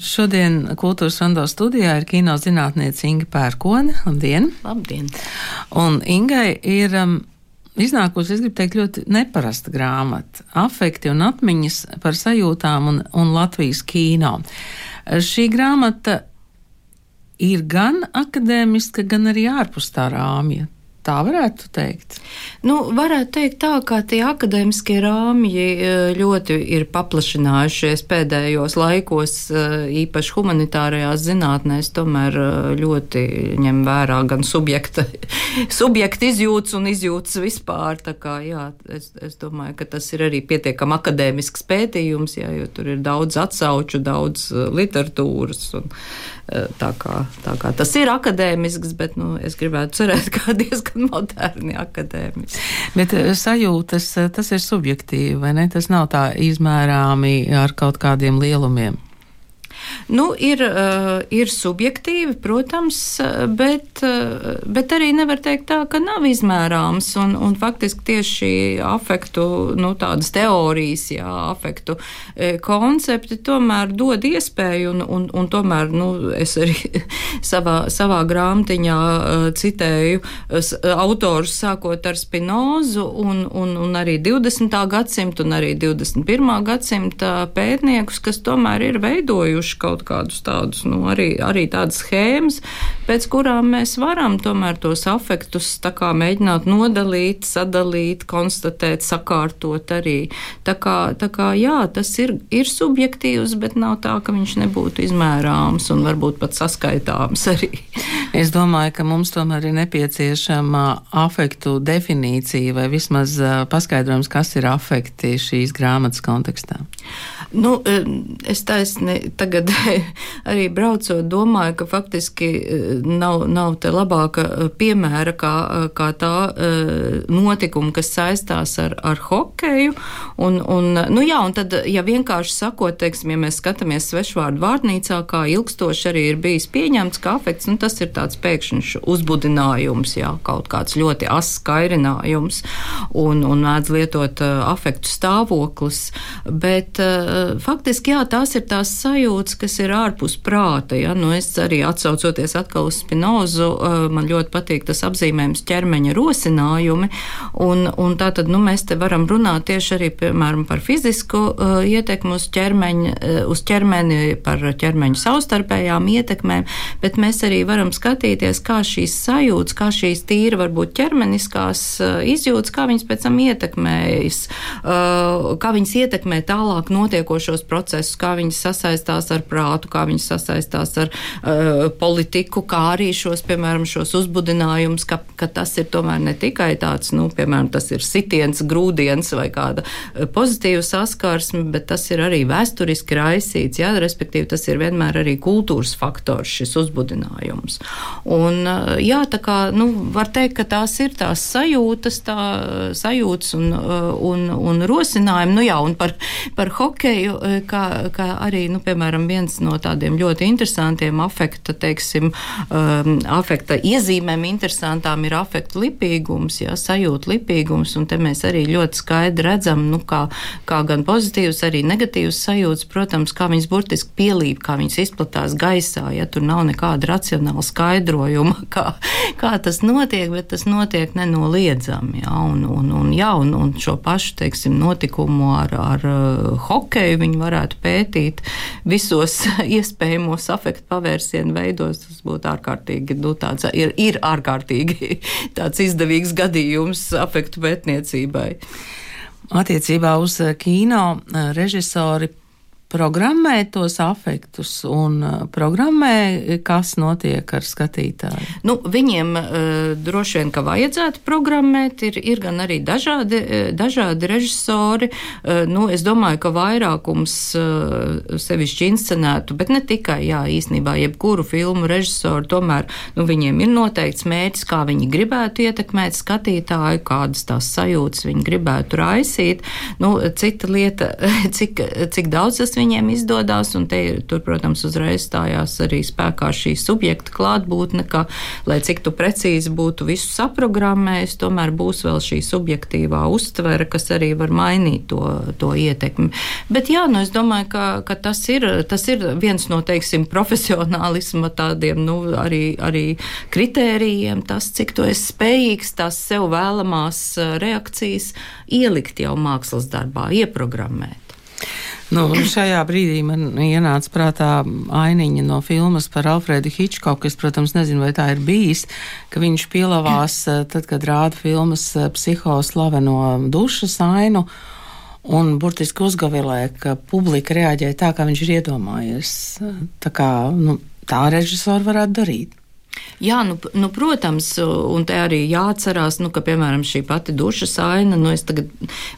Šodien Kultūras Rondo studijā ir kino zinātniece Inga Pērkone. Labdien! Labdien! Un Ingai ir um, iznākusi, es gribu teikt, ļoti neparasta grāmata - Afekti un atmiņas par sajūtām un, un Latvijas kino. Šī grāmata ir gan akadēmiska, gan arī ārpus tā rāmja. Tā varētu teikt. Nu, varētu teikt tā, ka tie akadēmiskie rāmji e, ļoti ir paplašinājušies pēdējos laikos, e, īpaši humanitārajās zinātnēs, tomēr e, ļoti ņem vērā gan subjekta, subjekta izjūtas un izjūtas vispār. Tā kā, jā, es, es domāju, ka tas ir arī pietiekami akadēmisks pētījums, jā, jo tur ir daudz atsauču, daudz literatūras. Un, tā, kā, tā kā tas ir akadēmisks, bet nu, es gribētu cerēt, ka diezgan moderni akadēmiski. Bet eh, sajūtas, eh, tas ir subjektīvi, vai ne? Tas nav tā izmērāmi ar kaut kādiem lielumiem. Nu, ir, uh, ir subjektīvi, protams, bet, uh, bet arī nevar teikt tā, ka nav izmērāms. Un, un faktiski tieši afektu, nu, tādas teorijas, jā, afektu e, koncepti tomēr dod iespēju, un, un, un tomēr, nu, es arī savā, savā grāmatiņā uh, citēju uh, autorus sākot ar Spinozu un, un, un arī 20. gadsimtu un arī 21. gadsimta pētniekus, kas tomēr ir veidojuši kaut kādus tādus, nu, arī, arī tādas schēmas, pēc kurām mēs varam tomēr tos afektus tā kā mēģināt nodalīt, sadalīt, konstatēt, sakārtot arī. Tā kā, tā kā jā, tas ir, ir subjektīvs, bet nav tā, ka viņš nebūtu izmērāms un varbūt pat saskaitāms arī. Es domāju, ka mums tomēr ir nepieciešama afektu definīcija vai vismaz paskaidrojums, kas ir afekti šīs grāmatas kontekstā. Nu, es taisni tagad arī braucot, domāju, ka faktiski nav, nav te labāka piemēra kā, kā tā notikuma, kas saistās ar, ar hokeju. Un, un, nu jā, un tad, ja vienkārši sakot, teiksim, ja mēs skatāmies svešvārdu vārnīcā, kā ilgstoši arī ir bijis pieņemts, ka afekts, nu tas ir tāds pēkšņs uzbudinājums, jā, kaut kāds ļoti asks kairinājums un, un mēdz lietot afektu stāvoklis. Bet, faktiski jā, tās ir tās sajūtas, kas ir ārpus prāta. Ja? Nu, es arī atsaucoties atkal uz Spinozu, eh, man ļoti patīk tas apzīmējums ķermeņa rosinājumi. Un, un tā tad nu, mēs te varam runāt tieši arī piemēram, par fizisku uh, ietekmi uz, ķermeņa, uh, uz ķermeni, par ķermeņa savstarpējām ietekmēm, bet mēs arī varam skatīties, kā šīs sajūtas, kā šīs tīra varbūt ķermeniskās uh, izjūtas, kā viņas pēc tam ietekmējas, uh, kā viņas ietekmē tālāk notiek notiekošos procesus, kā viņas sasaistās ar prātu, kā viņas sasaistās ar uh, politiku, kā arī šos, piemēram, šos uzbudinājumus, ka, ka tas ir tomēr ne tikai tāds, nu, piemēram, tas ir sitiens, grūdienis vai kāda uh, pozitīva saskarsme, bet tas ir arī vēsturiski raisīts, jā, respektīvi tas ir vienmēr arī kultūras faktors, šis uzbudinājums. Un, uh, jā, tā kā, nu, var teikt, ka tās ir tās sajūtas, tā sajūtas un, un, un rosinājumi, nu jā, un par, par hokeju ideju, eh, kā, kā arī, nu, piemēram, viens no tādiem ļoti interesantiem afekta, teiksim, um, afekta iezīmēm interesantām ir afekta lipīgums, jā, sajūta lipīgums, un te mēs arī ļoti skaidri redzam, nu, kā, kā gan pozitīvas, arī negatīvas sajūtas, protams, kā viņas burtiski pielīp, kā viņas izplatās gaisā, ja tur nav nekāda racionāla skaidrojuma, kā, kā tas notiek, bet tas notiek nenoliedzami, jā, un, un, un, jā, un, un šo pašu, teiksim, notikumu ar, ar uh, hokeju, iespēju viņi varētu pētīt visos iespējamos afektu pavērsienu veidos. Tas būtu ārkārtīgi, nu, tāds, ir, ir ārkārtīgi tāds izdevīgs gadījums afektu pētniecībai. Attiecībā uz kino režisori programmē tos afektus un uh, programmē, kas notiek ar skatītāju? Nu, viņiem uh, droši vien, ka vajadzētu programmēt, ir, ir gan arī dažādi, uh, dažādi režisori. Uh, nu, es domāju, ka vairākums uh, sevišķi inscenētu, bet ne tikai, jā, īstenībā jebkuru filmu režisoru, tomēr nu, viņiem ir noteikts mērķis, kā viņi gribētu ietekmēt skatītāju, kādas tās sajūtas viņi gribētu raisīt. Nu, cita lieta, cik, cik daudz tas viņiem izdodas, un te, tur, protams, uzreiz stājās arī spēkā šī subjekta klātbūtne, ka, lai cik tu precīzi būtu visu saprogrammējis, tomēr būs vēl šī subjektīvā uztvere, kas arī var mainīt to, to ietekmi. Bet jā, nu es domāju, ka, ka tas, ir, tas ir viens no, teiksim, profesionālisma tādiem, nu, arī, arī kritērijiem, tas, cik tu esi spējīgs tās sev vēlamās reakcijas ielikt jau mākslas darbā, ieprogrammēt. Nu, šajā brīdī man ienāca prātā ainiņa no filmas par Alfredu Hitchcocku. Es, protams, nezinu, vai tā ir bijis, ka viņš pielavās, tad, kad rāda filmas psihoslaveno dušas ainu. Un burtiski uzgavilē, ka publika reaģēja tā, kā viņš ir iedomājies. Tā kā nu, tā režisori varētu darīt. Jā, nu, nu, protams, un te arī jāatcerās, nu, ka, piemēram, šī pati duša aina, nu, es tagad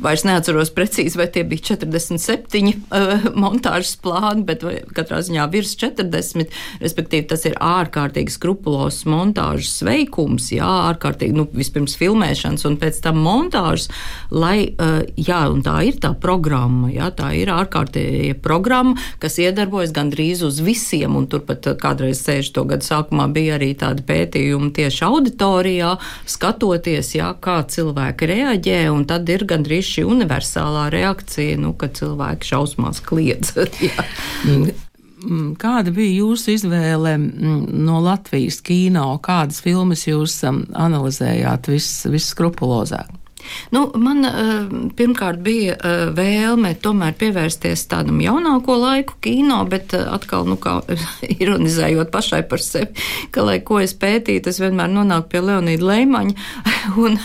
vairs neatceros precīzi, vai tie bija 47 uh, montāžas plāni, bet katrā ziņā virs 40, respektīvi tas ir ārkārtīgi skrupulos montāžas veikums, jā, ārkārtīgi, nu, vispirms filmēšanas un pēc tam montāžas, lai, uh, jā, un tā ir tā programma, jā, tā ir ārkārtīgi programma, kas iedarbojas gandrīz uz visiem, un turpat kādreiz 60. gadu sākumā bija arī tādi pētījumi tieši auditorijā, skatoties, jā, kā cilvēki reaģē, un tad ir gandrīz šī universālā reakcija, nu, kad cilvēki šausmās kliedz. Mm, mm, kāda bija jūsu izvēle mm, no Latvijas kino? Kādas filmas jūs analizējāt viskrupulozāk? Nu, man uh, pirmkārt bija uh, vēlme tomēr pievērsties tādam jaunāko laiku kino, bet uh, atkal, nu, kā ironizējot pašai par sevi, ka, lai ko es pētītu, es vienmēr nonāku pie Leonīda Leimaņa. un,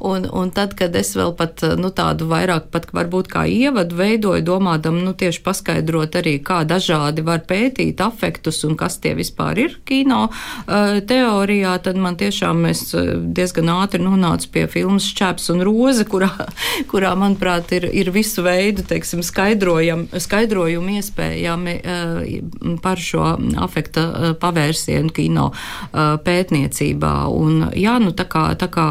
un, un tad, kad es vēl pat nu, tādu vairāk pat varbūt kā ievadu veidoju, domādam, nu, tieši paskaidrot arī, kā dažādi var pētīt afektus un kas tie vispār ir kino teorijā, tad man tiešām es diezgan ātri nonācu pie filmas šķēp Ēps un Roze, kurā, kurā manuprāt, ir, ir visu veidu teiksim, skaidrojumi iespējami uh, par šo afekta uh, pavērsienu kino uh, pētniecībā. Un, jā, nu, tā kā, tā kā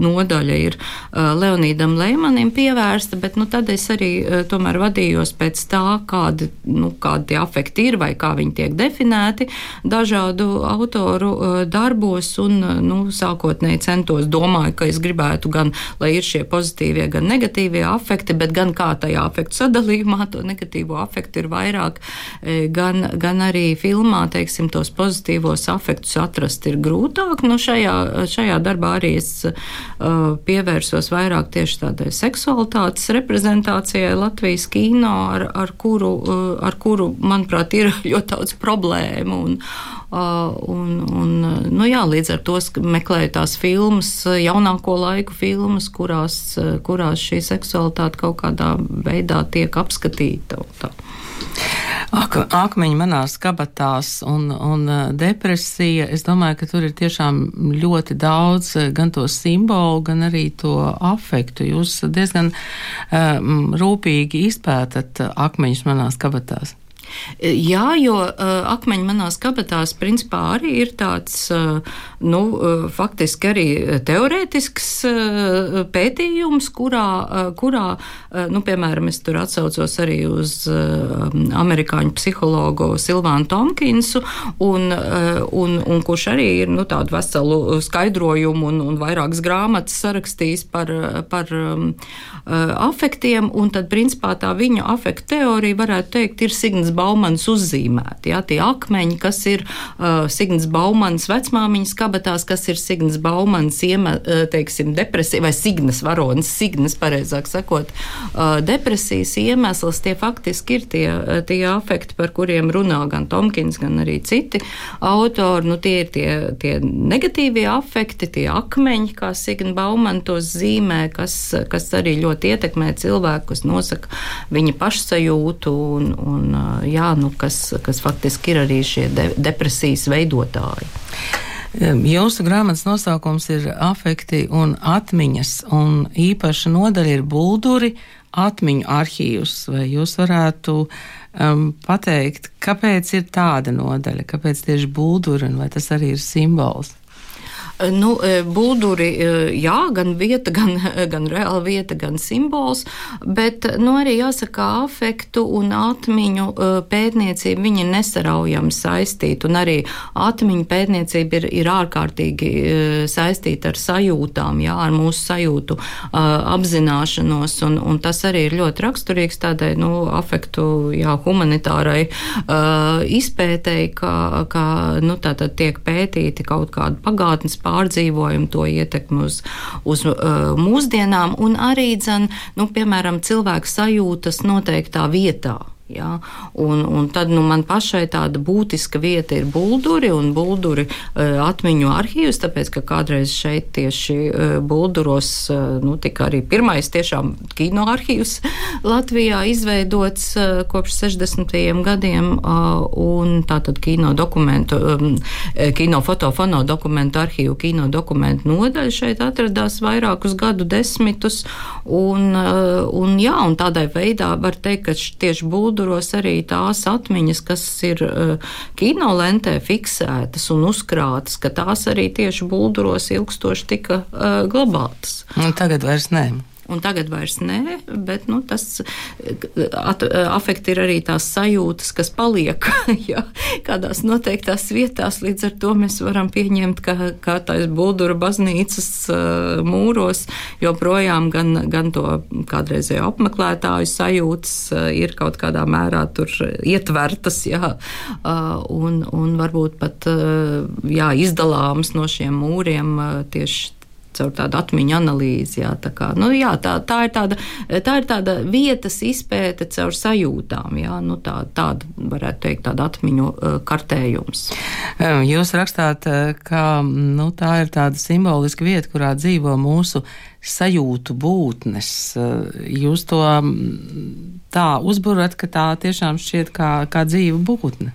nodaļa ir Leonīdam Leimanim pievērsta, bet nu, tad es arī tomēr vadījos pēc tā, kādi, nu, kādi afekti ir vai kā viņi tiek definēti dažādu autoru darbos un nu, sākotnēji centos domāju, ka es gribētu gan lai ir šie pozitīvie, gan negatīvie afekti, bet gan kā tajā afektu sadalījumā to negatīvo afektu ir vairāk, e, gan, gan arī filmā, teiksim, tos pozitīvos afektus atrast ir grūtāk. Nu, šajā, šajā darbā arī es uh, pievērsos vairāk tieši tādai seksualitātes reprezentācijai Latvijas kino, ar, ar, kuru, uh, ar kuru, manuprāt, ir ļoti daudz problēmu. Un, un, un, nu jā, līdz ar to meklēju tās filmas, jaunāko laiku filmas, kurās, kurās šī seksualitāte kaut kādā veidā tiek apskatīta. Tā. Ak, akmeņi manās kabatās un, un uh, depresija. Es domāju, ka tur ir tiešām ļoti daudz uh, gan to simbolu, gan arī to afektu. Jūs diezgan um, rūpīgi izpētat akmeņus manās kabatās. Jā, jo uh, akmeņi manās kabatās principā arī ir tāds, uh, nu, uh, faktiski arī teorētisks uh, pētījums, kurā, uh, kurā nu, piemēram, es tur atsaucos arī uz amerikāņu psihologu Silvānu Tomkinsu, un, un, un kurš arī ir, nu, tādu veselu skaidrojumu un, un vairākas grāmatas sarakstījis par, par um, afektiem, un tad, principā, tā viņa afektu teorija, varētu teikt, ir Signs Baumans uzzīmēti. Ja, tie akmeņi, kas ir uh, Signs Baumans vecmāmiņas kabatās, kas ir Signs Baumans iema, uh, teiksim, depresija vai Signas varonis, Signas, pareizāk sakot, uh, depresijas iemesls, tie faktiski ir tie, uh, tie afekti, par kuriem runā gan Tomkins, gan arī citi autori. Nu, tie ir tie, tie negatīvie afekti, tie akmeņi, kā Signa Baumana tos zīmē, kas, kas arī ļoti ietekmē cilvēku, kas nosaka viņa pašsajūtu un, un jā, nu, kas, kas faktiski ir arī šie de depresijas veidotāji. Jūsu grāmatas nosaukums ir afekti un atmiņas, un īpaša nodaļa ir bulduri, atmiņu arhīvs. Vai jūs varētu um, pateikt, kāpēc ir tāda nodaļa, kāpēc tieši bulduri, un vai tas arī ir simbols? Nu, bulduri, jā, gan vieta, gan, gan reāla vieta, gan simbols, bet nu, arī jāsaka, afektu un atmiņu pētniecība viņi nesaraujami saistīti, un arī atmiņu pētniecība ir, ir ārkārtīgi saistīta ar sajūtām, jā, ar mūsu sajūtu apzināšanos, un, un tas arī ir ļoti raksturīgs tādai, nu, afektu, jā, humanitārai izpētēji, ka, ka nu, tātad tiek pētīti kaut kādi pagātnes pārdzīvojumi, to ietekmi uz, uz uh, mūsdienām, un arī, dzen, nu, piemēram, cilvēku sajūtas noteiktā vietā. Ja? Un, un tad nu, man pašai tāda būtiska vieta ir bulduri un bulduri uh, atmiņu arhīvs, tāpēc ka kādreiz šeit tieši uh, bulduros uh, nu, tika arī pirmais tiešām kino arhīvs Latvijā izveidots uh, kopš 60. gadiem, uh, un tātad kino dokumentu, um, kino fotofono dokumentu arhīvu, kino dokumentu nodaļa šeit atradās vairākus gadu desmitus, un, uh, un jā, un tādai veidā var teikt, ka tieši bulduros noduros arī tās atmiņas, kas ir uh, kinolentē fiksētas un uzkrātas, ka tās arī tieši bulduros ilgstoši tika uh, glabātas. Un tagad vairs nē un tagad vairs nē, bet nu, tas at, afekti ir arī tās sajūtas, kas paliek jā, kādās noteiktās vietās. Līdz ar to mēs varam pieņemt, ka kā tais Buldura baznīcas uh, mūros joprojām gan, gan to kādreizējo apmeklētāju sajūtas uh, ir kaut kādā mērā tur ietvertas, jā, uh, un, un varbūt pat jā, izdalāmas no šiem mūriem tieši caur tādu atmiņu analīzi. Jā, tā, kā, nu, jā, tā, tā, ir tāda, tā ir tāda vietas izpēte caur sajūtām. Jā, nu, tā, tāda, varētu teikt, tāda atmiņu uh, kartējums. Jūs rakstāt, uh, ka nu, tā ir tāda simboliska vieta, kurā dzīvo mūsu sajūtu būtnes. Uh, jūs to mm, tā uzburat, ka tā tiešām šķiet kā, kā dzīva būtne.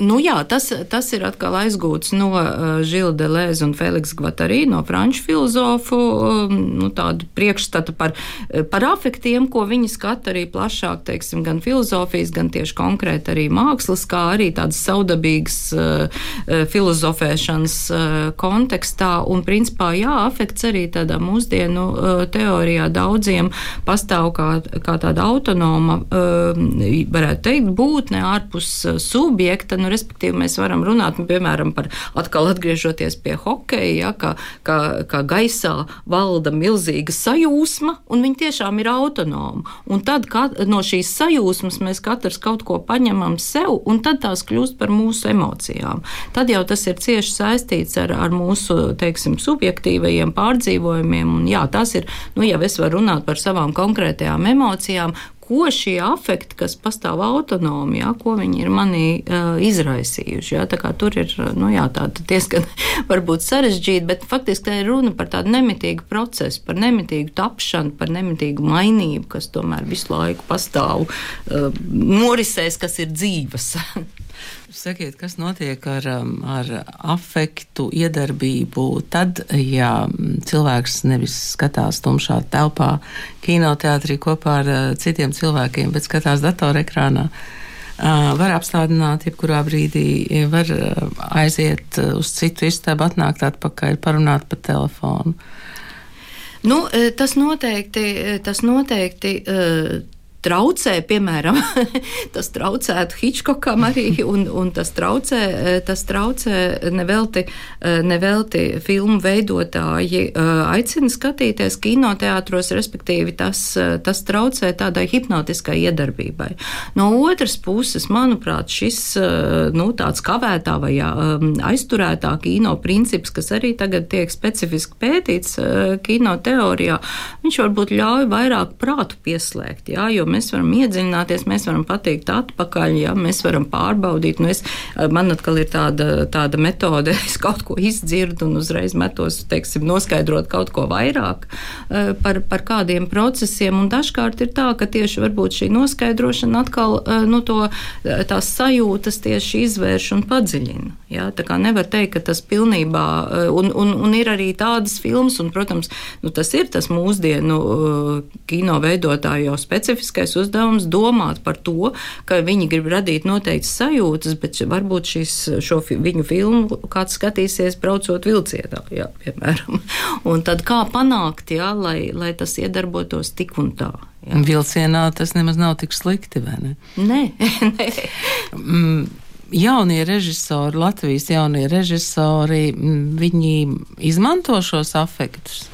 Nu, jā, tas, tas ir atkal aizgūts no uh, Žila Delēza un Feliks Gvatarī, no franču filozofu, um, nu, tādu priekšstatu par, uh, par afektiem, ko viņi skata arī plašāk, teiksim, gan filozofijas, gan tieši konkrēti arī mākslas, kā arī tādas saudabīgas uh, uh, filozofēšanas uh, kontekstā. Un, principā, jā, afekts arī tādā mūsdienu uh, teorijā daudziem pastāv kā, kā tāda autonoma, uh, varētu teikt, būtne ārpus uh, subjekta. Nu, respektīvi mēs varam runāt, nu, piemēram, par atkal atgriežoties pie hokeja, ja, ka, ka, ka gaisā valda milzīga sajūsma, un viņi tiešām ir autonomi. Un tad kā, no šīs sajūsmas mēs katrs kaut ko paņemam sev, un tad tās kļūst par mūsu emocijām. Tad jau tas ir cieši saistīts ar, ar mūsu, teiksim, subjektīvajiem pārdzīvojumiem, un jā, tas ir, nu, ja es varu runāt par savām konkrētajām emocijām, ko šie afekti, kas pastāv autonomi, jā, ko viņi ir manī uh, izraisījuši. Jā, tur ir nu, jā, diezgan varbūt sarežģīti, bet faktiski tā ir runa par tādu nemitīgu procesu, par nemitīgu tapšanu, par nemitīgu mainību, kas tomēr visu laiku pastāv, uh, norisēs, kas ir dzīves. Sakiet, kas notiek ar, um, ar afektu iedarbību tad, ja cilvēks nevis skatās tumšā telpā, kinoteātrī kopā ar uh, citiem cilvēkiem, bet skatās datorekrānā? Uh, var apstādināt, jebkurā brīdī var uh, aiziet uz citu istabu, atnākt atpakaļ, parunāt pa telefonu. Nu, tas noteikti, tas noteikti traucē, piemēram, tas traucētu Hitchcockam arī, un, un tas traucē, tas traucē nevelti, nevelti filmu veidotāji aicina skatīties kinoteātros, respektīvi tas, tas traucē tādai hipnotiskai iedarbībai. No otras puses, manuprāt, šis, nu, tāds kavētā vai aizturētā kino princips, kas arī tagad tiek specifiski pētīts kino teorijā, viņš varbūt ļauj vairāk prātu pieslēgt, jā, jo mēs varam iedziļināties, mēs varam pateikt atpakaļ, ja mēs varam pārbaudīt. Nu es, man atkal ir tāda, tāda metode, es kaut ko izdzirdu un uzreiz metos, teiksim, noskaidrot kaut ko vairāk eh, par, par kādiem procesiem. Un dažkārt ir tā, ka tieši varbūt šī noskaidrošana atkal eh, nu, to, eh, tās sajūtas tieši izvērš un padziļina. Ja? Tā kā nevar teikt, ka tas pilnībā, un, un, un ir arī tādas filmas, un, protams, nu, tas ir tas mūsdienu kino veidotāju jau specifiskais uzdevums domāt par to, ka viņi grib radīt noteiktas sajūtas, bet varbūt šis, šo viņu filmu kāds skatīsies braucot vilcienā, jā, piemēram. Un tad kā panākt, jā, lai, lai tas iedarbotos tik un tā. Jā. Vilcienā tas nemaz nav tik slikti, vai ne? Nē, nē. Mm, jaunie režisori, Latvijas jaunie režisori, viņi izmanto šos afektus.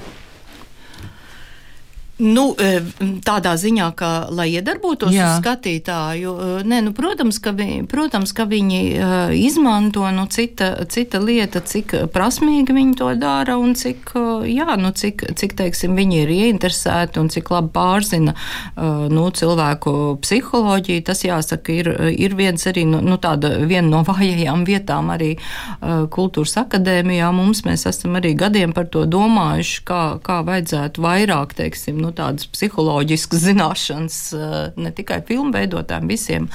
Nu, e, tādā ziņā, ka, lai iedarbotos Jā. uz skatītāju, e, nē, nu, protams, ka, vi, protams, ka viņi uh, izmanto, nu, cita, cita lieta, cik prasmīgi viņi to dara un cik, jā, nu, cik, cik, teiksim, viņi ir ieinteresēti un cik labi pārzina, nu, cilvēku psiholoģiju. Tas, jāsaka, ir, ir viens arī, nu, nu tāda viena no vājajām vietām arī kultūras akadēmijā. Mums mēs esam arī gadiem par to domājuši, kā, kā vajadzētu vairāk, teiksim, nu, tādas psiholoģiskas zināšanas eh, ne tikai filmu veidotājiem, visiem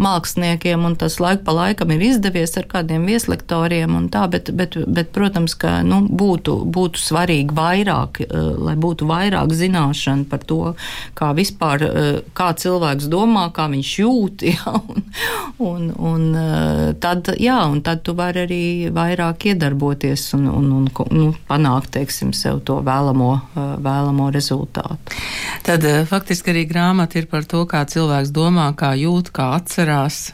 māksliniekiem, un tas laik pa laikam ir izdevies ar kādiem vieslektoriem un tā, bet, bet, bet protams, ka nu, būtu, būtu svarīgi vairāk, eh, lai būtu vairāk zināšana par to, kā vispār, eh, kā cilvēks domā, kā viņš jūt, ja, un, un, un tad, jā, un tad tu vari arī vairāk iedarboties un, un, un nu, panākt, teiksim, sev to vēlamo, vēlamo rezultātu. Tad eh, faktiski arī grāmata ir par to, kā cilvēks domā, kā jūt, kā atcerās.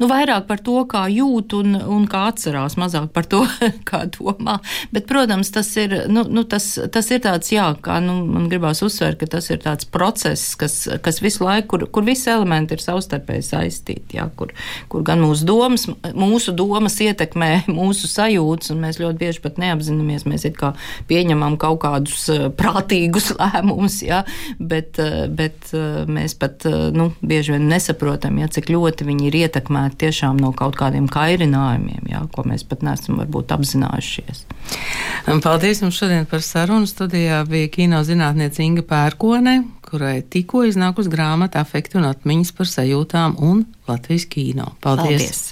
Nu, vairāk par to, kā jūt un, un kā atcerās, mazāk par to, kā domā. Bet, protams, tas ir, nu, nu, tas, tas ir tāds, jā, kā nu, man gribās uzsvērt, ka tas ir tāds process, kas, kas visu laiku, kur, kur visi elementi ir savstarpēji saistīti, jā, kur, kur gan mūsu domas, mūsu domas ietekmē mūsu sajūtas, un mēs ļoti bieži pat neapzināmies, mēs it kā pieņemam kaut kādus eh, prātīgus lēmumus, jā, bet, eh, bet eh, mēs pat, nu, bieži vien nesaprotam, jā, cik ļoti viņi ir ietekmēti ietekmēti tiešām no kaut kādiem kairinājumiem, jā, ko mēs pat neesam varbūt apzinājušies. Paldies jums šodien par sarunu. Studijā bija kino zinātniece Inga Pērkone, kurai tikko iznākus grāmata Afekti un atmiņas par sajūtām un Latvijas kino. Paldies! Paldies.